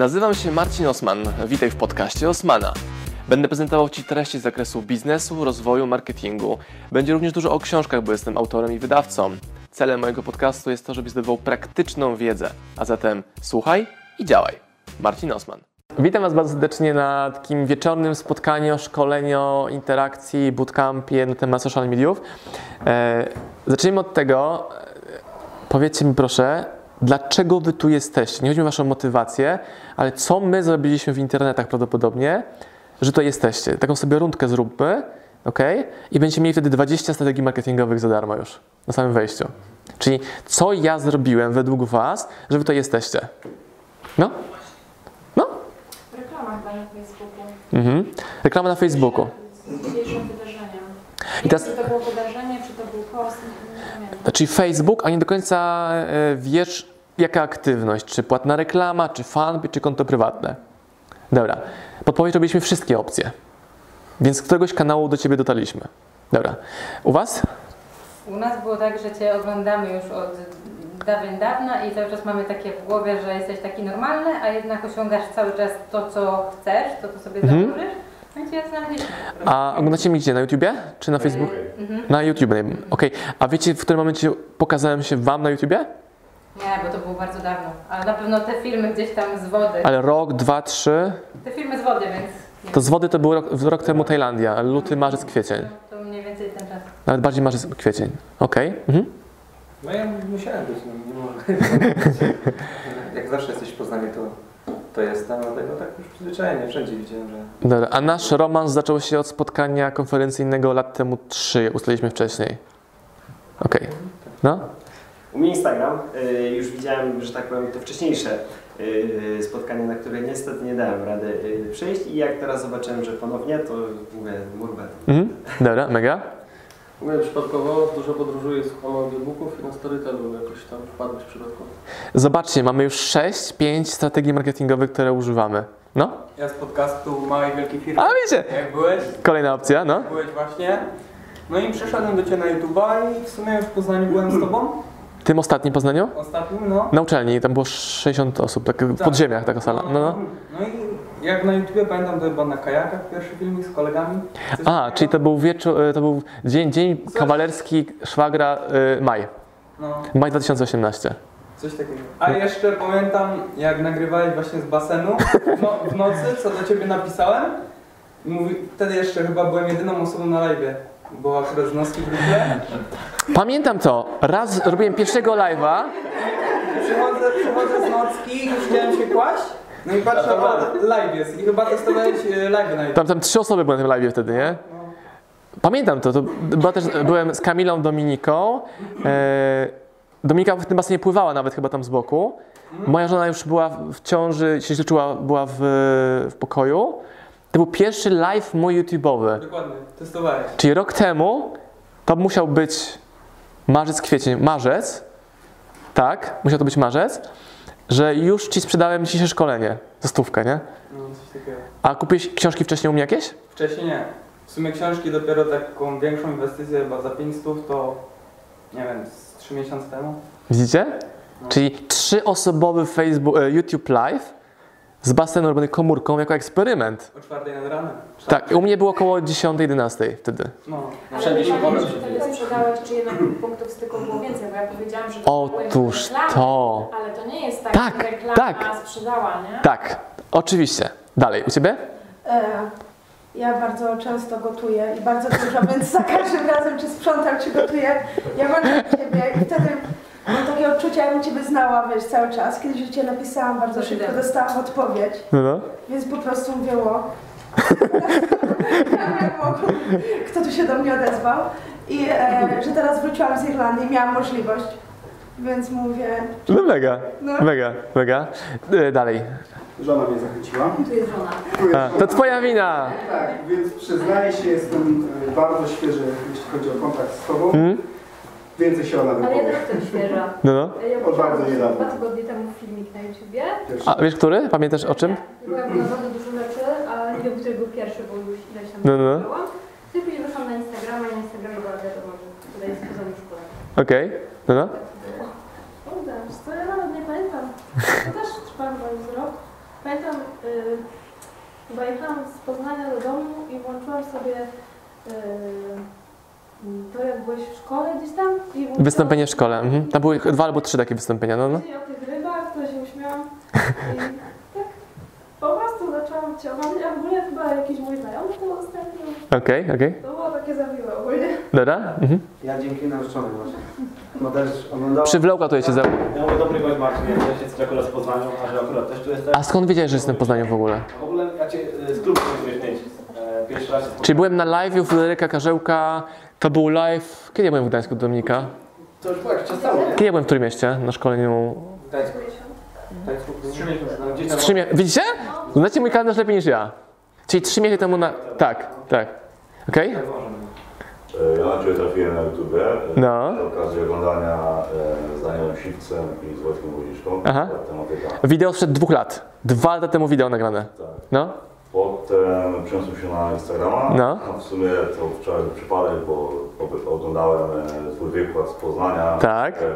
Nazywam się Marcin Osman. Witaj w podcaście Osmana. Będę prezentował Ci treści z zakresu biznesu, rozwoju, marketingu. Będzie również dużo o książkach, bo jestem autorem i wydawcą. Celem mojego podcastu jest to, żebyś zdobywał praktyczną wiedzę. A zatem słuchaj i działaj. Marcin Osman. Witam Was bardzo serdecznie na takim wieczornym spotkaniu, szkoleniu, interakcji, bootcampie na temat social mediów. E, zacznijmy od tego, e, powiedzcie mi proszę, dlaczego Wy tu jesteście? Nie chodzi mi o Waszą motywację, ale co my zrobiliśmy w internetach prawdopodobnie, że tu jesteście. Taką sobie rundkę zróbmy, ok? I będziecie mieli wtedy 20 strategii marketingowych za darmo już, na samym wejściu. Czyli co ja zrobiłem według Was, że Wy to jesteście? No? No? Reklama na Facebooku. Mhm. Reklama na Facebooku. Z dzisiejszym wydarzeniem. I teraz, Czy to było wydarzenie, czy to był post, czyli Facebook, a nie do końca e, wiesz, jaka aktywność, czy płatna reklama, czy fanpage, czy konto prywatne. Dobra. Podpowiedź robiliśmy wszystkie opcje. Więc z któregoś kanału do Ciebie dotarliśmy. Dobra. U Was? U nas było tak, że Cię oglądamy już od dawien dawna i cały czas mamy takie w głowie, że jesteś taki normalny, a jednak osiągasz cały czas to, co chcesz, to, co sobie Mhm. założysz. No. A oglądacie mnie gdzie? Na YouTubie? Czy na Facebooku? Na YouTube. Okej. A wiecie, w którym momencie pokazałem się Wam na YouTubie? Nie, bo to było bardzo dawno. Ale na pewno te filmy gdzieś tam z wody. Ale rok, dwa, trzy. Te filmy z wody, więc nie To z wody to był rok, rok temu Tajlandia. Luty, marzec, kwiecień. to mniej więcej ten czas. Nawet bardziej marzec, kwiecień. Okej. Mhm. No ja musiałem być, no nie mogę. Jak zawsze jesteś w Poznaniu, to, to jestem, dlatego tak już przyzwyczajenie, wszędzie widziałem, że... Dobra, a nasz romans zaczął się od spotkania konferencyjnego lat temu trzy, ustaliliśmy wcześniej. Okej. No? U mnie Instagram. Y, Już widziałem, że tak powiem, te wcześniejsze y, spotkania, na które niestety nie dałem rady y, przyjść i jak teraz zobaczyłem, że ponownie, to mówię, murbet. Mhm. Dobra, mega. U mnie przypadkowo dużo podróżuję, słucham audiobooków i na Storytelu jakoś tam wpadłeś przypadkowo. Zobaczcie, mamy już sześć, pięć strategii marketingowych, które używamy. No? Ja z podcastu Małej Wielkiej Firmy. A wiecie! Jak byłeś? Kolejna opcja, no? Byłeś właśnie. No i przyszedłem do Ciebie na YouTube'a i w sumie już w Poznaniu byłem z Tobą. Tym ostatnim Poznaniu? Ostatnim, no. Na uczelni, tam było 60 osób, tak w podziemiach taka sala. No, no. No i jak na YouTubie pamiętam, to chyba na kajakach pierwszy filmik z kolegami. Coś A, czyli to był wieczór, e, to był dzień, dzień kawalerski szwagra y, maj. No, Maj 2018. coś takiego. A jeszcze pamiętam, jak nagrywałeś właśnie z basenu no, w nocy, co do Ciebie napisałem. Mówi, wtedy jeszcze chyba byłem jedyną osobą na live, bo akurat z noski w grupie. Pamiętam to. Raz robiłem pierwszego live'a. Przychodzę, przychodzę z nocki, już chciałem się kłaść. No i patrzę, o, live jest. I chyba testowałeś e, live na. Tam, tam trzy osoby były na tym live wtedy, nie? Pamiętam to. to była też, byłem z Kamilą Dominiką. E, Dominika w tym basenie pływała nawet chyba tam z boku. Moja żona już była w ciąży, się źle czuła, była w, w pokoju. To był pierwszy live mój YouTube'owy. Dokładnie, testowałeś. Czyli rok temu to musiał być marzec, kwiecień, marzec. Tak, musiał to być marzec, że już ci sprzedałem dzisiejsze szkolenie za stówkę, nie? No, coś takiego. A kupiłeś książki wcześniej u mnie jakieś? Wcześniej nie. W sumie książki dopiero taką większą inwestycję chyba za 500 to nie wiem, z 3 miesiące temu. Widzicie? No. Czyli trzyosobowy Facebook, e, YouTube Live z basenu robiony komórką jako eksperyment. O 4 nad ranem. Tak, u mnie było około 10-11 wtedy. No. Ale Wszędzie się wolno czy wtedy sprzedałeś, czy jednak punktów styku było więcej, bo ja powiedziałam, że Otóż były reklamy, to. Ale to nie jest tak, Tak, że reklama tak. sprzedała, nie? Tak, oczywiście. Dalej, u Ciebie? E, Ja bardzo często gotuję i bardzo dużo, więc za każdym razem, czy sprzątam, czy gotuję, ja mam do Ciebie i wtedy mam takie odczucie, jakbym Ciebie znała, wiesz, cały czas. Kiedyś już Cię napisałam, bardzo szybko dostałam odpowiedź, No, więc po prostu mówię, o. Kto tu się do mnie odezwał i e, że teraz wróciłam z Irlandii i miałam możliwość, więc mówię, No mega, no. mega, mega. E, Dalej. Żona mnie zachęciła. Tu jest żona. A, to Twoja wina. Tak, więc przyznaję się, jestem e, bardzo świeży, jeśli chodzi o kontakt z Tobą. Mm? Więcej się ona Ale ja wypowie. też jestem świeża. No, no. Ja Od bardzo wziąłam niedawno. dwa tygodnie temu filmik na YouTubie. A wiesz który? Pamiętasz o czym? Byłam na bardzo dużo rzeczy, a nie wiem, który był pierwszy, bo już ileś tam No, no. byłam. No i później wyszłam na Instagrama i na Instagramie była wiadomo, że tutaj jest poza łóżką. Okej. No, no. Kurde, wiesz co, ja nawet nie pamiętam. To też trwa chyba już rok. Pamiętam, y, chyba jechałam z Poznania do domu i włączyłam sobie y, to, jak byłeś w szkole gdzieś tam. Wystąpienie w szkole. Mhm. Tam były dwa albo trzy takie wystąpienia, no no. O tych rybach, to się uśmiałam. I tak po prostu zaczęłam cię oglądać, a w ogóle chyba jakiś mój znajomy to ostatnio. Okej, okej. To było takie zawiłe ogólnie. Dobra. Mhm. Ja dzięki narzeczonej właśnie. Bo też oglądałam... Przywlekła tutaj się za... Ja mówię, dobry gość Marcin, ja też jesteś akurat z Poznaniu, a że akurat też tu jestem. A skąd wiedziałeś, że jestem w Poznaniu w ogóle? W ogóle ja cię e, z klubu. E, Pierwszy raz się Czyli byłem na live u Fryderyka Karzełka, to był live... Kiedy ja byłem w Gdańsku do Dominika? To już było jakiś czas temu? Kiedy ja byłem w którym mieście na szkoleniu? Trzy miesiące. Gdzieś tam... Trzy mie- Widzicie? Znacie mój kalendarz lepiej niż ja. Czyli trzy miesiące temu na... Tak, tak. Okej? Ja na Ciebie trafiłem na YouTube. No. Z okazji oglądania e, z Danielem Siwcem i z Wojtkiem Wodziczką. Aha. Tematyka. Wideo sprzed dwóch lat. Dwa lata temu wideo nagrane. Tak. No? Potem przeniosłem się na Instagrama. No. A w sumie to wczoraj był przypadek, bo oglądałem e, Twój wykład z Poznania. Tak. E,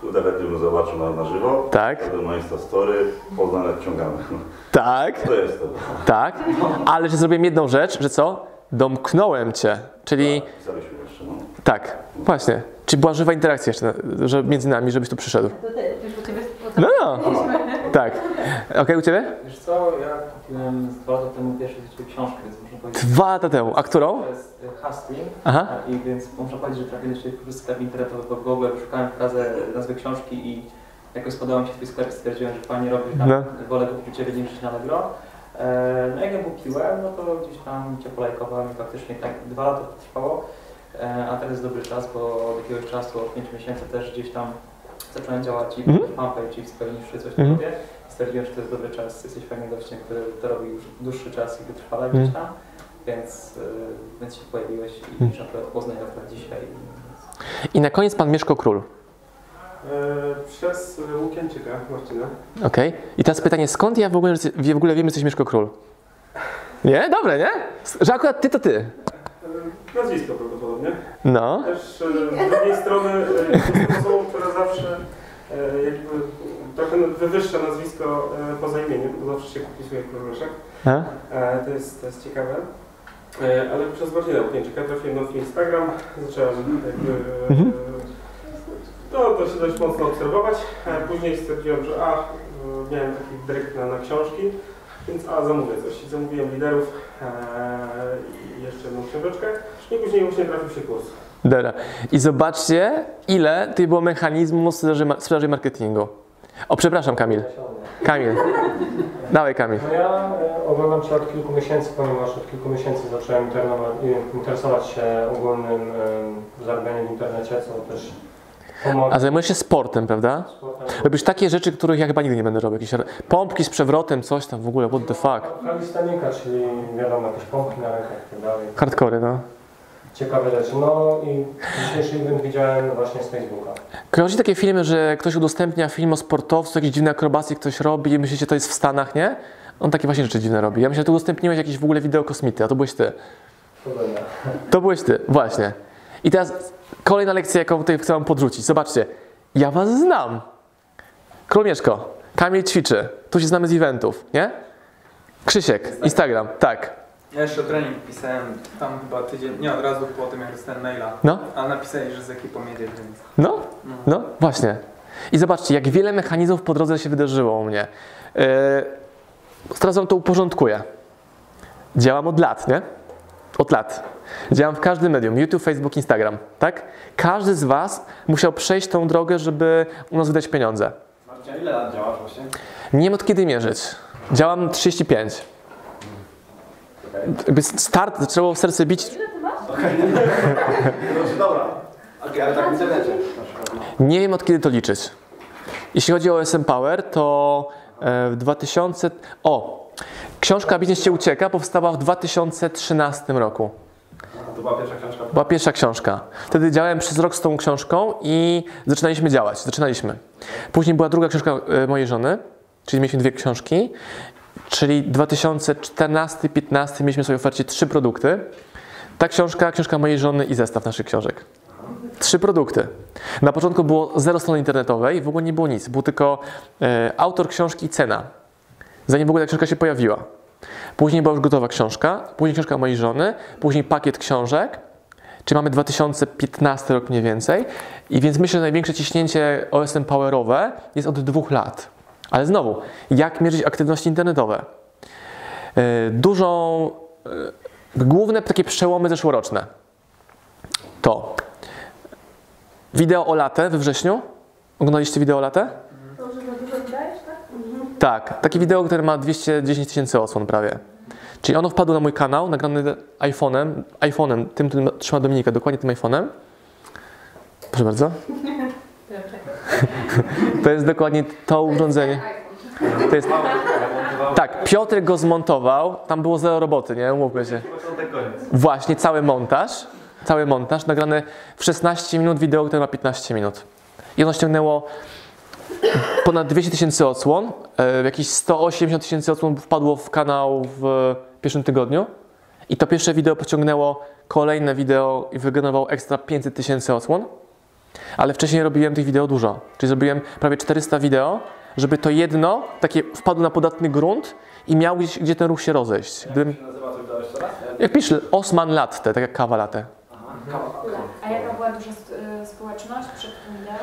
Kurde, lepiej bym zobaczył na, na żywo. Tak. Potem na Insta Story. Poznań odciągamy. Tak. To jest to. Tak. Ale że zrobiłem jedną rzecz, że co? Domknąłem cię. Czyli... Pisaliśmy jeszcze, no. Tak, właśnie. Czyli była żywa interakcja jeszcze, że między nami, żebyś tu przyszedł. No, no. Tak. Okej, u Ciebie? Wiesz co, ja kupiłem dwa lata temu pierwszą książkę, więc muszę powiedzieć... Dwa lata temu. A którą? To jest y, Hustling. Aha. I więc muszę powiedzieć, że trafiłem Ciebie w sklep internetowy w Google, szukałem frazę, nazwy książki i jakoś spodobał mi się Twój sklep i stwierdziłem, że fajnie robisz, tak, No. wolę kupić Ciebie niż na Allegro. E, No jak ją kupiłem, no to gdzieś tam Cię polajkowałem i faktycznie tak dwa lata to trwało. E, A teraz jest dobry czas, bo od jakiegoś czasu, od 5 miesięcy też gdzieś tam zacząłem działać i Mhm. fanpage i spełniwszy coś Mhm. mhm. robię. Stwierdziłem, że to jest dobry czas, jesteś fajnym gościem, który to robi już dłuższy czas i wytrwale Mhm. gdzieś tam, więc, y, więc się pojawiłeś i Mhm. już akurat Poznań akurat dzisiaj. I na koniec pan Mieszko Król. E, Przez Łukieńczyka Marcina. Okej. I teraz pytanie, skąd ja w ogóle, w ogóle wiem, że jesteś Mieszko Król? Nie? Dobre, nie? Że akurat ty to ty. E, Nazwisko prawdopodobnie. No. Też e, z drugiej strony e, jestem osobą, która zawsze e, jakby trochę wywyższa nazwisko e, poza imieniem, bo zawsze się popisuje Króleszek. A? E, To jest, to jest ciekawe. E, Ale przez Marcina Łukieńczyka trafiłem na Instagram, zacząłem jakby Mhm. e, no, to się dość mocno obserwować. E, Później stwierdziłem, że a, e, miałem taki dryk na, na książki, więc a, zamówię coś. Zamówiłem liderów e, i jeszcze jedną książeczkę. I później właśnie trafił się kurs. Dobra. I zobaczcie, ile tutaj było mechanizmu sprzedaży, ma- sprzedaży marketingu. O, przepraszam, Kamil. Kamil. Dawaj, Kamil. No ja e, oglądam Cię od kilku miesięcy, ponieważ od kilku miesięcy zacząłem interesować się ogólnym zarabianiem w internecie, co też pomaga. A zajmujesz się sportem, prawda? sportem. Robisz takie rzeczy, których ja chyba nigdy nie będę robił. Jakieś pompki z przewrotem, coś tam w ogóle, what the fuck. Kalistanika, czyli wiadomo, jakieś pompki na rękach i tak dalej. Hardcore, no. Ciekawe rzeczy. No i dzisiejszy event widziałem właśnie z Facebooka. Kojarzycie takie filmy, że ktoś udostępnia film o sportowcu, jakieś dziwne akrobacje ktoś robi i myślicie, to jest w Stanach, nie? On takie właśnie rzeczy dziwne robi. Ja myślę, że ty udostępniłeś jakieś w ogóle wideo kosmity, a to byłeś ty. To byłeś ty, właśnie. I teraz kolejna lekcja, jaką tutaj chcę wam podrzucić. Zobaczcie, ja was znam. Kolomieszko, Kamil ćwiczy, tu się znamy z eventów, nie? Krzysiek, Instagram, tak. Ja jeszcze trening pisałem tam chyba tydzień, nie od razu po tym jak dostałem maila. No. A napisali, że z ekipą jedzie, więc... No, no, właśnie. I zobaczcie, jak wiele mechanizmów po drodze się wydarzyło u mnie. Yy, teraz wam to uporządkuję. Działam od lat, nie? Od lat. Działam w każdym medium, YouTube, Facebook, Instagram, tak? Każdy z was musiał przejść tą drogę, żeby u nas wydać pieniądze. Marcin, ile lat działasz właśnie? Nie wiem od kiedy mierzyć. Działam 35. Jakby start zaczęło w serce bić dobra. Okej, ale tak w internecie. Nie wiem od kiedy to liczyć. Jeśli chodzi o SM Power, to e, w 2000. O! Książka Biznes Cię Ucieka powstała w 2013 roku. To była pierwsza książka. Była pierwsza książka. Wtedy działałem przez rok z tą książką i zaczynaliśmy działać. Zaczynaliśmy. Później była druga książka e, mojej żony, czyli mieliśmy dwie książki. Czyli 2014-15 mieliśmy w swojej ofercie trzy produkty. Ta książka, książka mojej żony i zestaw naszych książek. Trzy produkty. Na początku było zero strony internetowej, w ogóle nie było nic. Był tylko e, autor książki i cena. Zanim w ogóle ta książka się pojawiła. Później była już gotowa książka, później książka mojej żony, później pakiet książek, czyli mamy 2015 rok mniej więcej. I więc myślę, że największe ciśnięcie OSM Powerowe jest od dwóch lat. Ale znowu, jak mierzyć aktywności internetowe? Yy, Dużą, yy, główne takie przełomy zeszłoroczne to wideo o latę we wrześniu. Oglądaliście wideo o latę? Tak? Tak, takie wideo, które ma 210 tysięcy odsłon prawie. Czyli ono wpadło na mój kanał, nagrane iPhone'em, iPhone'em, tym, którym trzyma Dominika, dokładnie tym iPhone'em. Proszę bardzo. To jest dokładnie to urządzenie. To jest, tak, Piotr go zmontował, tam było zero roboty, nie? Umówmy się. Właśnie, cały montaż, cały montaż, nagrany w 16 minut, wideo, które ma 15 minut. I ono ściągnęło ponad 200 tysięcy odsłon, e, jakieś 180 tysięcy odsłon wpadło w kanał w pierwszym tygodniu. I to pierwsze wideo pociągnęło kolejne wideo i wygenerowało ekstra 500 tysięcy odsłon. Ale wcześniej robiłem tych wideo dużo, czyli zrobiłem prawie 400 wideo, żeby to jedno takie wpadło na podatny grunt i miał gdzieś, gdzie ten ruch się rozejść. Gdybym, jak piszę, Osman Latte, tak jak kawa latte. A jaka była duża y, społeczność przed tym wideo?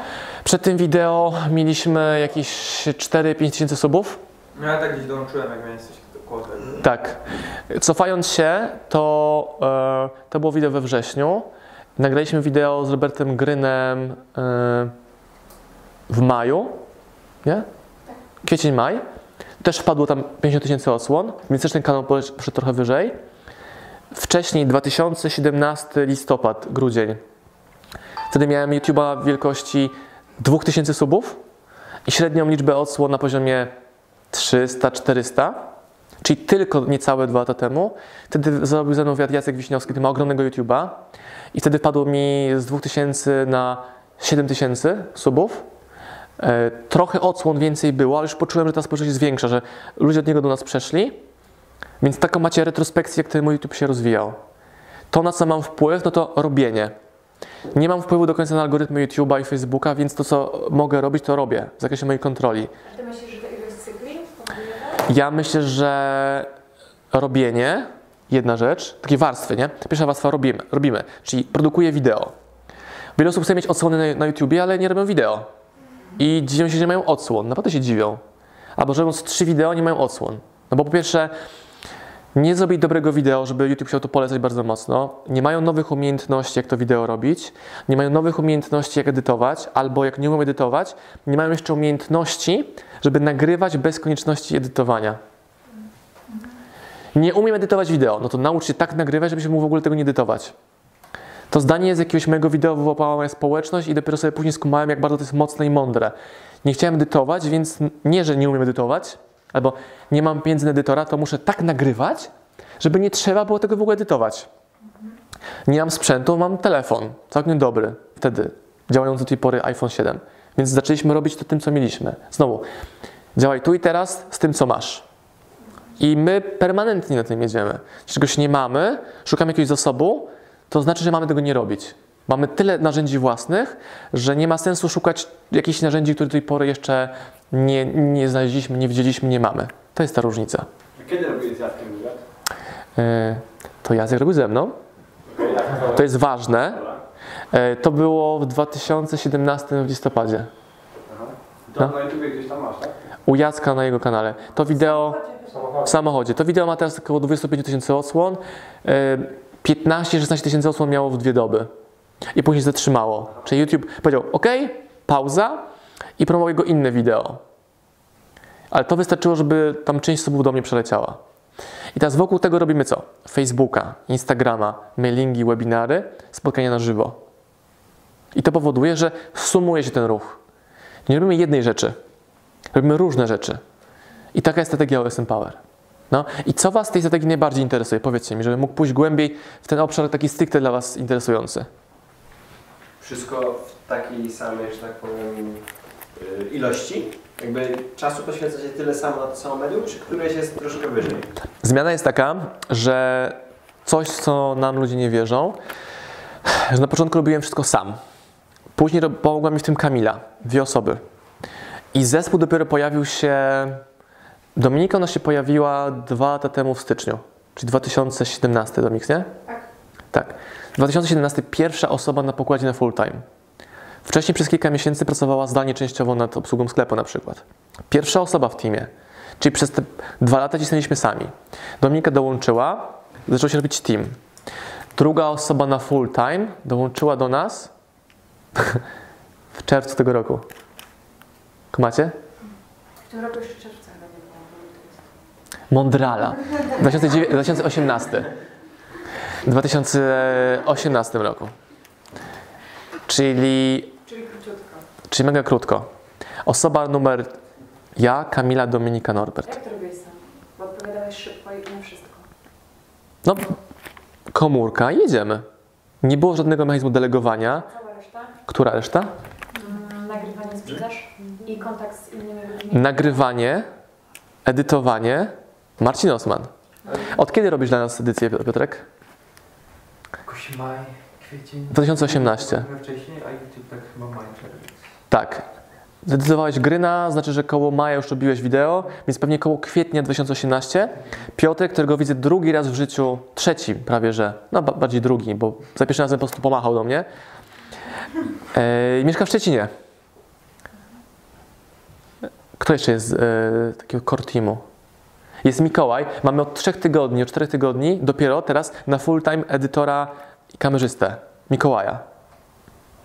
Przed tym wideo mieliśmy jakieś 4-5 tysięcy subów. No ja tak gdzieś dołączyłem, jak miałem coś koło. Tak. Cofając się, to, e, to było wideo we wrześniu. Nagraliśmy wideo z Robertem Grynem e, w maju, nie? Kwiecień, maj. Też wpadło tam 50 tysięcy odsłon, więc ten kanał poszedł trochę wyżej. Wcześniej, 2017 listopad, grudzień. Wtedy miałem YouTube'a wielkości 2000 subów i średnią liczbę odsłon na poziomie 300-400, czyli tylko niecałe dwa lata temu. Wtedy zrobił ze mną wywiad Jacek Wiśniowski, który ma ogromnego YouTube'a i wtedy padło mi z 2000 na 7000 subów. E, Trochę odsłon więcej było, ale już poczułem, że ta społeczność jest większa, że ludzie od niego do nas przeszli. Więc taką macie retrospekcję, jak ten mój YouTube się rozwijał. To, na co mam wpływ, no to robienie. Nie mam wpływu do końca na algorytmy YouTube'a i Facebooka, więc to, co mogę robić, to robię w zakresie mojej kontroli. A ty myślisz, że to ilość cykli powoduje Ja myślę, że robienie, jedna rzecz, takie warstwy, nie? Pierwsza warstwa robimy, robimy czyli produkuję wideo. Wiele osób chce mieć odsłony na, na YouTubie, ale nie robią wideo. I dziwią się, że nie mają odsłon. Naprawdę się dziwią. Albo że robiąc trzy wideo, nie mają odsłon. No bo po pierwsze, nie zrobić dobrego wideo, żeby YouTube chciał to polecać bardzo mocno. Nie mają nowych umiejętności, jak to wideo robić. Nie mają nowych umiejętności, jak edytować, albo jak nie umieją edytować, nie mają jeszcze umiejętności, żeby nagrywać bez konieczności edytowania. Nie umiem edytować wideo, no to naucz się tak nagrywać, żebyś mógł w ogóle tego nie edytować. To zdanie z jakiegoś mojego wideo wyłapała moja społeczność i dopiero sobie później skumałem, jak bardzo to jest mocne i mądre. Nie chciałem edytować, więc nie, że nie umiem edytować, albo nie mam pieniędzy na edytora, to muszę tak nagrywać, żeby nie trzeba było tego w ogóle edytować. Nie mam sprzętu, mam telefon, całkiem dobry, wtedy, działający do tej pory iPhone 7. Więc zaczęliśmy robić to tym, co mieliśmy. Znowu, działaj tu i teraz z tym, co masz. I my permanentnie na tym jedziemy. Jeśli czegoś nie mamy, szukamy jakiegoś zasobu, to znaczy, że mamy tego nie robić. Mamy tyle narzędzi własnych, że nie ma sensu szukać jakichś narzędzi, które do tej pory jeszcze nie, nie znaleźliśmy, nie widzieliśmy, nie mamy. To jest ta różnica. Kiedy robiłeś z Jackiem wywiad? Yy, to Jacek robił ze mną. To jest ważne. Yy, to było w 2017 w listopadzie. To na YouTubie gdzieś tam masz, tak? U Jacka na jego kanale. To wideo w samochodzie. To wideo ma teraz około 25 tysięcy odsłon. Yy, 15-16 tysięcy odsłon miało w dwie doby. I później zatrzymało. Czyli YouTube powiedział, OK, pauza i promował jego inne wideo. Ale to wystarczyło, żeby tam część subów do mnie przeleciała. I teraz wokół tego robimy co? Facebooka, Instagrama, mailingi, webinary, spotkania na żywo. I to powoduje, że sumuje się ten ruch. Nie robimy jednej rzeczy. Robimy różne rzeczy. I taka jest strategia OSM Power. No i co Was z tej strategii najbardziej interesuje? Powiedzcie mi, żebym mógł pójść głębiej w ten obszar taki stricte dla Was interesujący. Wszystko w takiej samej, że tak powiem, ilości? Jakby czasu poświęca się tyle samo na to samo medium, czy któreś jest troszkę wyżej? Zmiana jest taka, że coś, co nam ludzie nie wierzą, że na początku robiłem wszystko sam. Później pomogła mi w tym Kamila, dwie osoby. I zespół dopiero pojawił się Dominika ona się pojawiła dwa lata temu w styczniu, czyli 2017 Dominik, nie? Tak. Tak. 2017 pierwsza osoba na pokładzie na full time. Wcześniej przez kilka miesięcy pracowała zdalnie częściowo nad obsługą sklepu na przykład. Pierwsza osoba w teamie. Czyli przez te dwa lata cisnęliśmy sami. Dominika dołączyła, zaczął się robić team. Druga osoba na full time dołączyła do nas w czerwcu tego roku. Kumacie? W tym roku jeszcze czerwca chyba nie było. Mondrala. 2009 2018. W 2018 roku. Czyli, Czyli króciutko. czyli mega krótko. Osoba numer ja, Kamila, Dominika, Norbert. Jak to robiłeś sam? Bo odpowiadałeś szybko i na wszystko. No, komórka i jedziemy. Nie było żadnego mechanizmu delegowania. Cała reszta? Która reszta? Mm, nagrywanie, sprzedaż i kontakt z innymi ludźmi. Nagrywanie, edytowanie. Marcin Osman. Od kiedy robisz dla nas edycję, Piotrek? Jakoś maj. 2018. Trochę wcześniej, a YouTube tak. Tak. Zdecydowałeś gry na, znaczy, że koło maja już robiłeś wideo, więc pewnie koło kwietnia 2018. Piotrek, którego widzę drugi raz w życiu, trzeci prawie że, no ba- bardziej drugi, bo za pierwszym razem po prostu pomachał do mnie. E, mieszka w Szczecinie. Kto jeszcze jest z e, takiego core teamu? Jest Mikołaj. Mamy od trzech tygodni, od czterech tygodni dopiero teraz na full time edytora i kamerzystę. Mikołaja.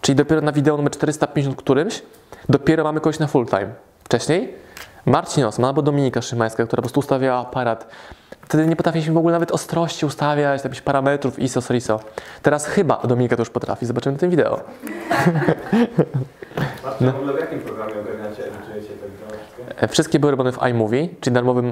Czyli dopiero na wideo numer 450 którymś, dopiero mamy kogoś na full time. Wcześniej Marcin Osman albo Dominika Szymańska, która po prostu ustawiała aparat. Wtedy nie potrafiliśmy w ogóle nawet ostrości ustawiać, jakichś parametrów ISO, SRISO. Teraz chyba Dominika to już potrafi, zobaczymy w tym wideo. Patrzcie, w ogóle w jakim programie ogarniacie, edytujecie te wideo wszystkie? Wszystkie były robione w iMovie, czyli darmowy,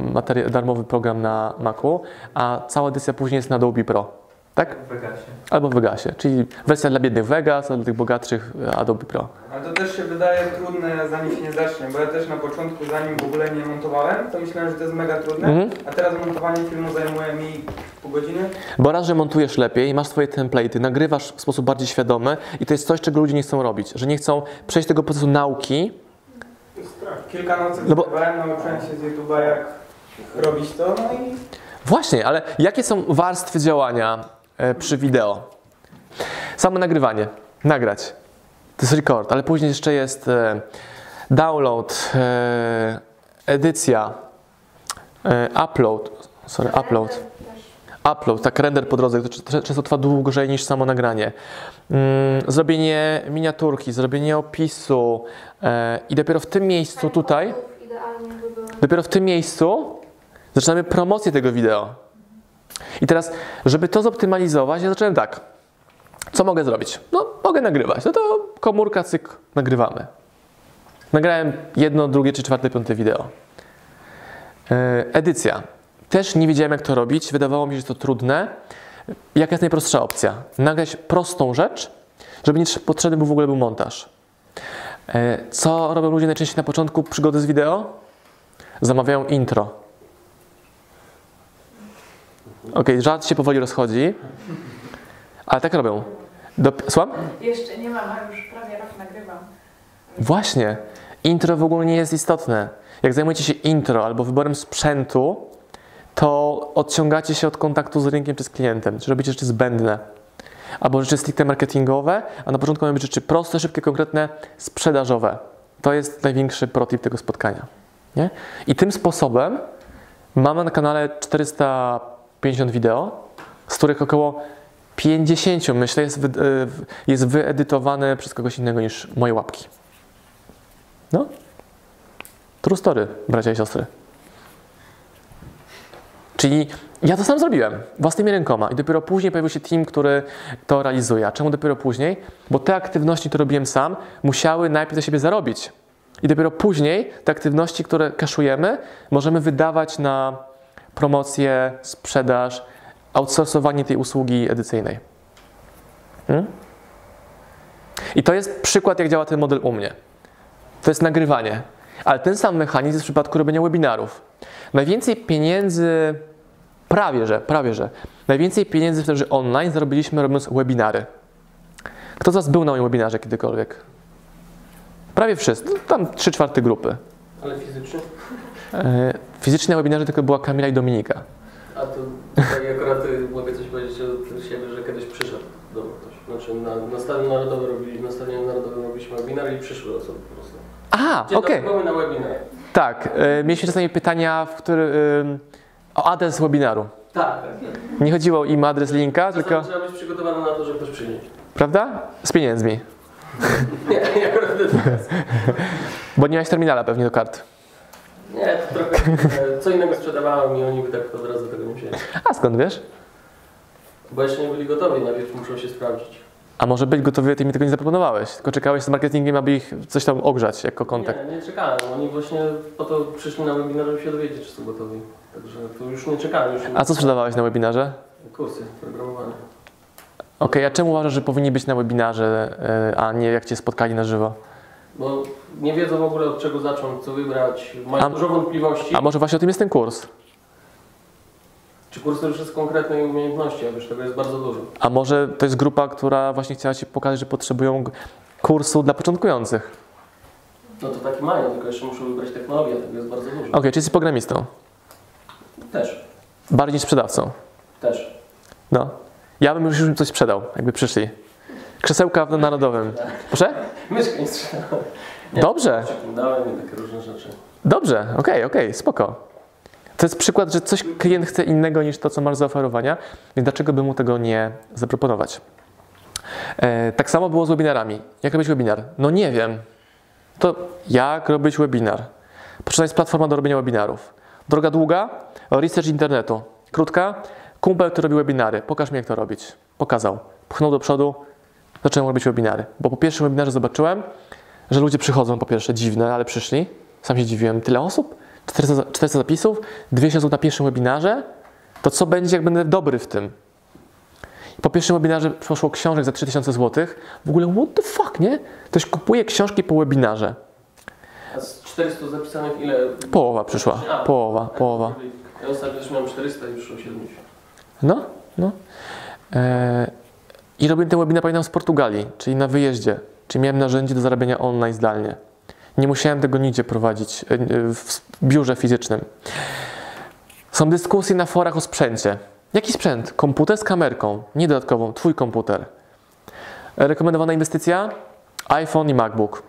darmowy program na Macu, a cała edycja później jest na Adobe Pro. Tak? W Vegasie. Albo w Vegasie, czyli wersja dla biednych Vegas, a dla tych bogatszych e, Adobe Pro. Ale to też się wydaje trudne, zanim się nie zacznie, bo ja też na początku, zanim w ogóle nie montowałem, to myślałem, że to jest mega trudne, Mhm. a teraz montowanie filmu zajmuje mi pół godziny. Bo raz, że montujesz lepiej, masz swoje template'y, nagrywasz w sposób bardziej świadomy i to jest coś, czego ludzie nie chcą robić, że nie chcą przejść tego procesu nauki. Kilka nocy No bo- nauczyłem się z YouTube'a jak robić to, no i Właśnie, ale jakie są warstwy działania przy wideo? Samo nagrywanie, nagrać. To jest record, ale później jeszcze jest e, download, e, edycja, e, upload, sorry, upload. Upload, tak, render po drodze, to często trwa dłużej niż samo nagranie. Mm, zrobienie miniaturki, zrobienie opisu e, i dopiero w tym miejscu tutaj, dopiero w tym miejscu zaczynamy promocję tego wideo. I teraz, żeby to zoptymalizować, ja zacząłem tak. Co mogę zrobić? No, mogę nagrywać. No to komórka, cyk, nagrywamy. Nagrałem jedno, drugie, czy czwarte, piąte wideo. E, edycja. Też nie wiedziałem, jak to robić. Wydawało mi się, że to trudne. Jaka jest najprostsza opcja? Nagrać prostą rzecz, żeby nie trze- potrzebny był w ogóle był montaż. E, Co robią ludzie najczęściej na początku przygody z wideo? Zamawiają intro. Ok, żart się powoli rozchodzi, ale tak robią. Do, słucham? Jeszcze nie mam, a już prawie rok nagrywam. Właśnie. Intro w ogóle nie jest istotne. Jak zajmujecie się intro albo wyborem sprzętu, to odciągacie się od kontaktu z rynkiem czy z klientem, czy robicie rzeczy zbędne. Albo rzeczy stricte marketingowe, a na początku mają być rzeczy proste, szybkie, konkretne, sprzedażowe. To jest największy protip tego spotkania. Nie? I tym sposobem mamy na kanale 450 wideo, z których około 50, myślę, jest, wy, y, jest wyedytowane przez kogoś innego niż moje łapki. No. True story, bracia i siostry. Czyli ja to sam zrobiłem, własnymi rękoma i dopiero później pojawił się team, który to realizuje. A czemu dopiero później? Bo te aktywności, które robiłem sam, musiały najpierw za siebie zarobić. I dopiero później te aktywności, które kaszujemy, możemy wydawać na promocję, sprzedaż, outsourcowanie tej usługi edycyjnej. Hmm? I to jest przykład, jak działa ten model u mnie. To jest nagrywanie. Ale ten sam mechanizm w przypadku robienia webinarów. Najwięcej pieniędzy, prawie że, prawie że, najwięcej pieniędzy w sprzedaży online zarobiliśmy robiąc webinary. Kto z Was był na moim webinarze kiedykolwiek? Prawie wszyscy, tam 3 czwarte grupy. Ale fizycznie? E, Fizycznie na webinarze tylko była Kamila i Dominika. A to tak akurat mogę coś powiedzieć od siebie, że kiedyś przyszedł do ktoś. Znaczy na, na Stadion Narodowym robiliśmy, na Stadionie Narodowym robiliśmy webinar i przyszły osoby po prostu. A, Dzień okej. mamy na webinar. Tak, e, mieliśmy czasami pytania, w który, o adres webinaru. Tak, tak. Nie chodziło im o adres linka, Czasami tylko, trzeba być przygotowany na to, że ktoś przyjdzie. prawda? Z pieniędzmi. Nie, nie akurat. Bo nie miałeś terminala pewnie do kart. Nie, to trochę co innego sprzedawałem i oni by tak od razu tego nie wzięli. A skąd wiesz? Bo jeszcze nie byli gotowi, najpierw muszą się sprawdzić. A może być gotowy, ty mi tego nie zaproponowałeś, tylko czekałeś z marketingiem, aby ich coś tam ogrzać jako kontakt. Nie, nie czekałem. Oni właśnie po to przyszli na webinar, żeby się dowiedzieć, czy są gotowi. Także to już nie czekałem. Już A co sprzedawałeś na webinarze? Kursy programowania. Okej, a czemu uważasz, że powinni być na webinarze, e, a nie jak cię spotkali na żywo? Bo nie wiedzą w ogóle od czego zacząć, co wybrać, mają A- dużo wątpliwości. A może właśnie o tym jest ten kurs? Czy kurs to już jest konkretnej umiejętności, a wiesz, tego jest bardzo dużo. A może to jest grupa, która właśnie chciała ci pokazać, że potrzebują kursu dla początkujących? No to taki mają, tylko jeszcze muszą wybrać technologię, tego jest bardzo dużo. Okej, czy jesteś programistą? Też, Bardziej sprzedawcą? też. No. Ja bym już im coś sprzedał, jakby przyszli. Krzesełka w Narodowym. Proszę? Myszkę nie strzelałem. Dobrze. Dałem takie różne rzeczy. Dobrze, okej, okej, spoko. To jest przykład, że coś klient chce innego niż to, co masz zaoferowania, więc dlaczego by mu tego nie zaproponować? E, tak samo było z webinarami. Jak robić webinar? No nie wiem. To jak robić webinar? Potrzebna jest platforma do robienia webinarów. Droga długa, research internetu. Krótka, kumpel, który robi webinary. Pokaż mi, jak to robić. Pokazał. Pchnął do przodu, zacząłem robić webinary. Bo po pierwszym webinarze zobaczyłem, że ludzie przychodzą, po pierwsze dziwne, ale przyszli. Sam się dziwiłem, tyle osób? 400, za- 400 zapisów, 200 osób na pierwszym webinarze? To co będzie, jak będę dobry w tym? Po pierwszym webinarze poszło książek za 3000 zł. W ogóle what the fuck, nie? Ktoś kupuje książki po webinarze. A z 400 zapisanych ile? Połowa przyszła. A, Połowa, połowa. Ja ostatnio miałem 400 i przyszło 70. No, no. Eee, I robiłem ten webinar, pamiętam, z Portugalii, czyli na wyjeździe. Czyli miałem narzędzie do zarabiania online zdalnie. Nie musiałem tego nigdzie prowadzić e, e, w biurze fizycznym. Są dyskusje na forach o sprzęcie. Jaki sprzęt? Komputer z kamerką, nie dodatkową, twój komputer. Rekomendowana inwestycja? iPhone i MacBook.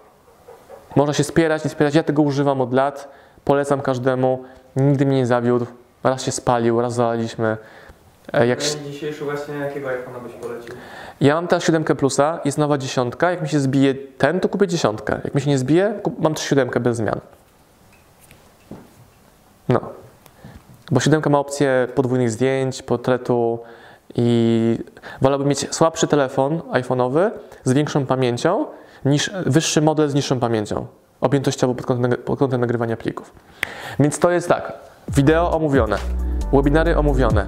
Można się spierać, nie spierać. Ja tego używam od lat. Polecam każdemu. Nigdy mnie nie zawiódł. Raz się spalił, raz zalaliśmy. E, Jak Ten dzisiejszy właśnie jakiego iPhone'a byś polecił? ja mam teraz 7 plusa, jest nowa dziesiątka. Jak mi się zbije ten, to kupię dziesiątkę. Jak mi się nie zbije, mam 7 bez zmian. No. Bo 7 ma opcję podwójnych zdjęć, portretu i wolałbym mieć słabszy telefon iPhone'owy z większą pamięcią niż wyższy model z niższą pamięcią. Objętościowo pod kątem, pod kątem nagrywania plików. Więc to jest tak. Wideo omówione, webinary omówione,